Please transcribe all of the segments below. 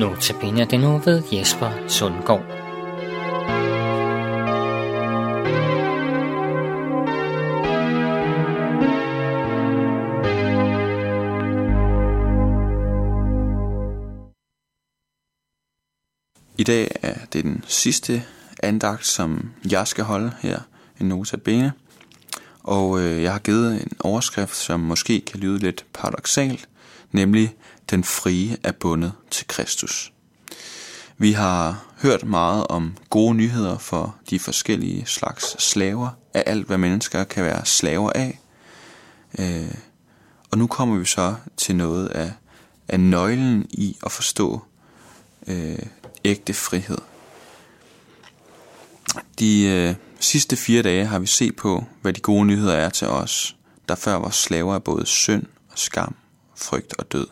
Notabene det nu ved Jesper Sundgaard. I dag er det den sidste andagt, som jeg skal holde her i Notabene. Og øh, jeg har givet en overskrift, som måske kan lyde lidt paradoxalt, nemlig den frie er bundet til Kristus. Vi har hørt meget om gode nyheder for de forskellige slags slaver, af alt hvad mennesker kan være slaver af. Øh, og nu kommer vi så til noget af, af nøglen i at forstå øh, ægte frihed. De øh, sidste fire dage har vi set på, hvad de gode nyheder er til os, der før var slaver af både synd og skam, frygt og død.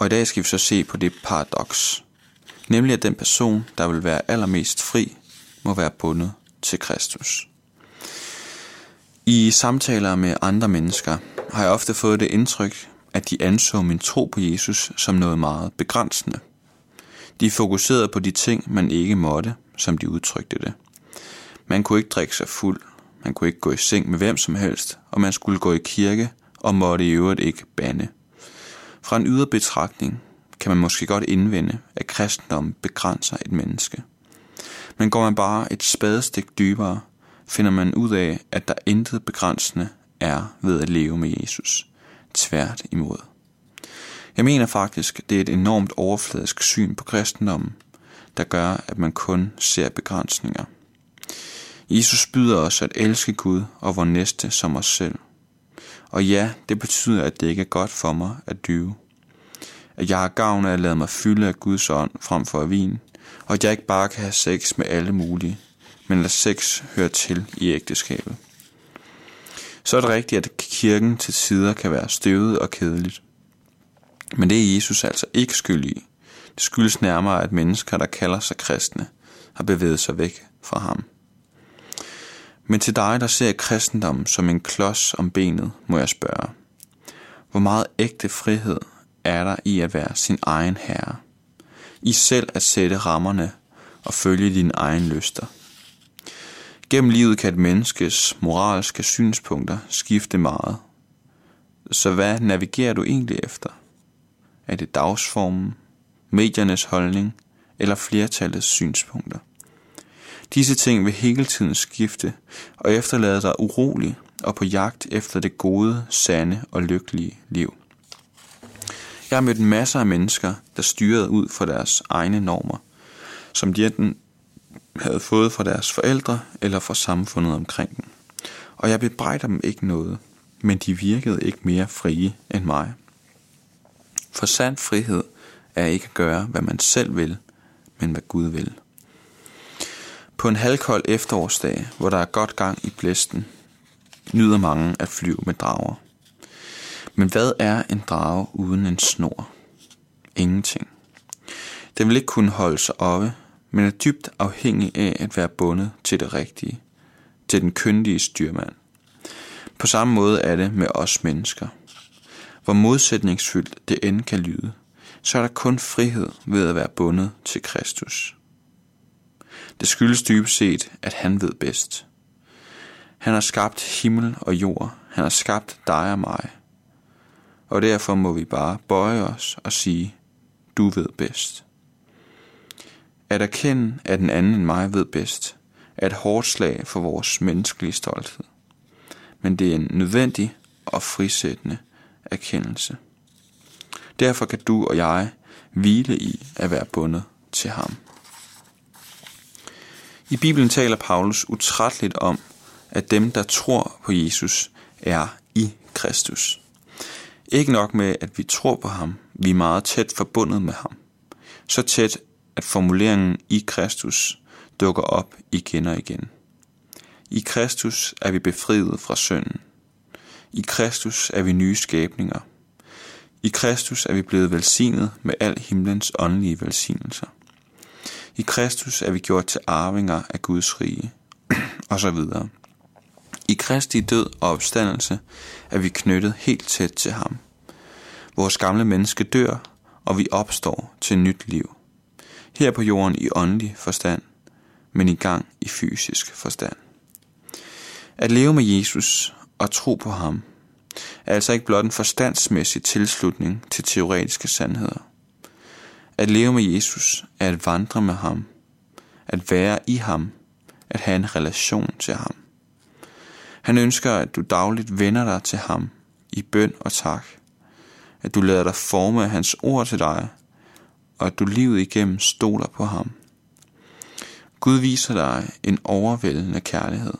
Og i dag skal vi så se på det paradoks, nemlig at den person, der vil være allermest fri, må være bundet til Kristus. I samtaler med andre mennesker har jeg ofte fået det indtryk, at de anså min tro på Jesus som noget meget begrænsende. De fokuserede på de ting, man ikke måtte, som de udtrykte det. Man kunne ikke drikke sig fuld, man kunne ikke gå i seng med hvem som helst, og man skulle gå i kirke og måtte i øvrigt ikke bande. Fra en ydre betragtning kan man måske godt indvende, at kristendom begrænser et menneske. Men går man bare et spadestik dybere, finder man ud af, at der intet begrænsende er ved at leve med Jesus. Tvært imod. Jeg mener faktisk, det er et enormt overfladisk syn på kristendommen, der gør, at man kun ser begrænsninger. Jesus byder os at elske Gud og vor næste som os selv. Og ja, det betyder, at det ikke er godt for mig at dyve. At jeg har gavn af at lade mig fylde af Guds ånd frem for vin, og at jeg ikke bare kan have sex med alle mulige, men at sex hører til i ægteskabet. Så er det rigtigt, at kirken til tider kan være støvet og kedeligt. Men det er Jesus altså ikke skyld i. Det skyldes nærmere, at mennesker, der kalder sig kristne, har bevæget sig væk fra ham. Men til dig, der ser kristendom som en klods om benet, må jeg spørge. Hvor meget ægte frihed er der i at være sin egen herre? I selv at sætte rammerne og følge dine egen lyster. Gennem livet kan et menneskes moralske synspunkter skifte meget. Så hvad navigerer du egentlig efter? Er det dagsformen, mediernes holdning eller flertallets synspunkter? Disse ting vil hele tiden skifte og efterlade dig urolig og på jagt efter det gode, sande og lykkelige liv. Jeg har mødt masser af mennesker, der styrede ud fra deres egne normer, som de enten havde fået fra deres forældre eller fra samfundet omkring dem. Og jeg bebrejder dem ikke noget, men de virkede ikke mere frie end mig. For sand frihed er ikke at gøre, hvad man selv vil, men hvad Gud vil. På en halvkold efterårsdag, hvor der er godt gang i blæsten, nyder mange at flyve med drager. Men hvad er en drage uden en snor? Ingenting. Den vil ikke kunne holde sig oppe, men er dybt afhængig af at være bundet til det rigtige, til den kyndige styrmand. På samme måde er det med os mennesker. Hvor modsætningsfyldt det end kan lyde, så er der kun frihed ved at være bundet til Kristus. Det skyldes dybest set, at han ved bedst. Han har skabt himmel og jord. Han har skabt dig og mig. Og derfor må vi bare bøje os og sige, du ved bedst. At erkende, at den anden end mig ved bedst, er et hårdt slag for vores menneskelige stolthed. Men det er en nødvendig og frisættende erkendelse. Derfor kan du og jeg hvile i at være bundet til ham. I Bibelen taler Paulus utrætteligt om, at dem, der tror på Jesus, er i Kristus. Ikke nok med, at vi tror på ham, vi er meget tæt forbundet med ham. Så tæt, at formuleringen i Kristus dukker op igen og igen. I Kristus er vi befriet fra synden. I Kristus er vi nye skabninger. I Kristus er vi blevet velsignet med al himlens åndelige velsignelser. I Kristus er vi gjort til arvinger af Guds rige, og så videre. I Kristi død og opstandelse er vi knyttet helt tæt til ham. Vores gamle menneske dør, og vi opstår til nyt liv. Her på jorden i åndelig forstand, men i gang i fysisk forstand. At leve med Jesus og tro på ham, er altså ikke blot en forstandsmæssig tilslutning til teoretiske sandheder. At leve med Jesus er at vandre med ham, at være i ham, at have en relation til ham. Han ønsker, at du dagligt vender dig til ham i bøn og tak, at du lader dig forme hans ord til dig, og at du livet igennem stoler på ham. Gud viser dig en overvældende kærlighed.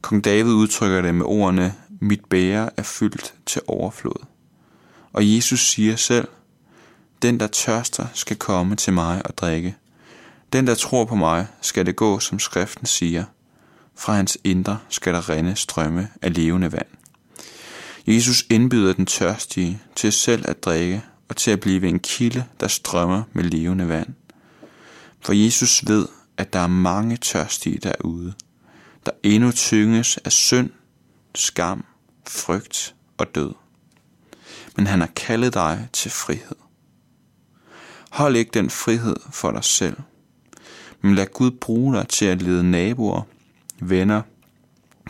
Kong David udtrykker det med ordene, mit bære er fyldt til overflod. Og Jesus siger selv, den der tørster skal komme til mig og drikke. Den der tror på mig skal det gå, som skriften siger. Fra hans indre skal der rinde strømme af levende vand. Jesus indbyder den tørstige til selv at drikke og til at blive en kilde, der strømmer med levende vand. For Jesus ved, at der er mange tørstige derude, der endnu tynges af synd, skam, frygt og død. Men han har kaldet dig til frihed. Hold ikke den frihed for dig selv, men lad Gud bruge dig til at lede naboer, venner,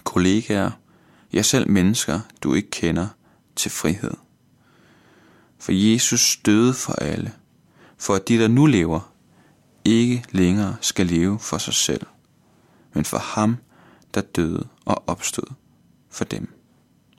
kollegaer, ja selv mennesker, du ikke kender, til frihed. For Jesus døde for alle, for at de, der nu lever, ikke længere skal leve for sig selv, men for ham, der døde og opstod for dem.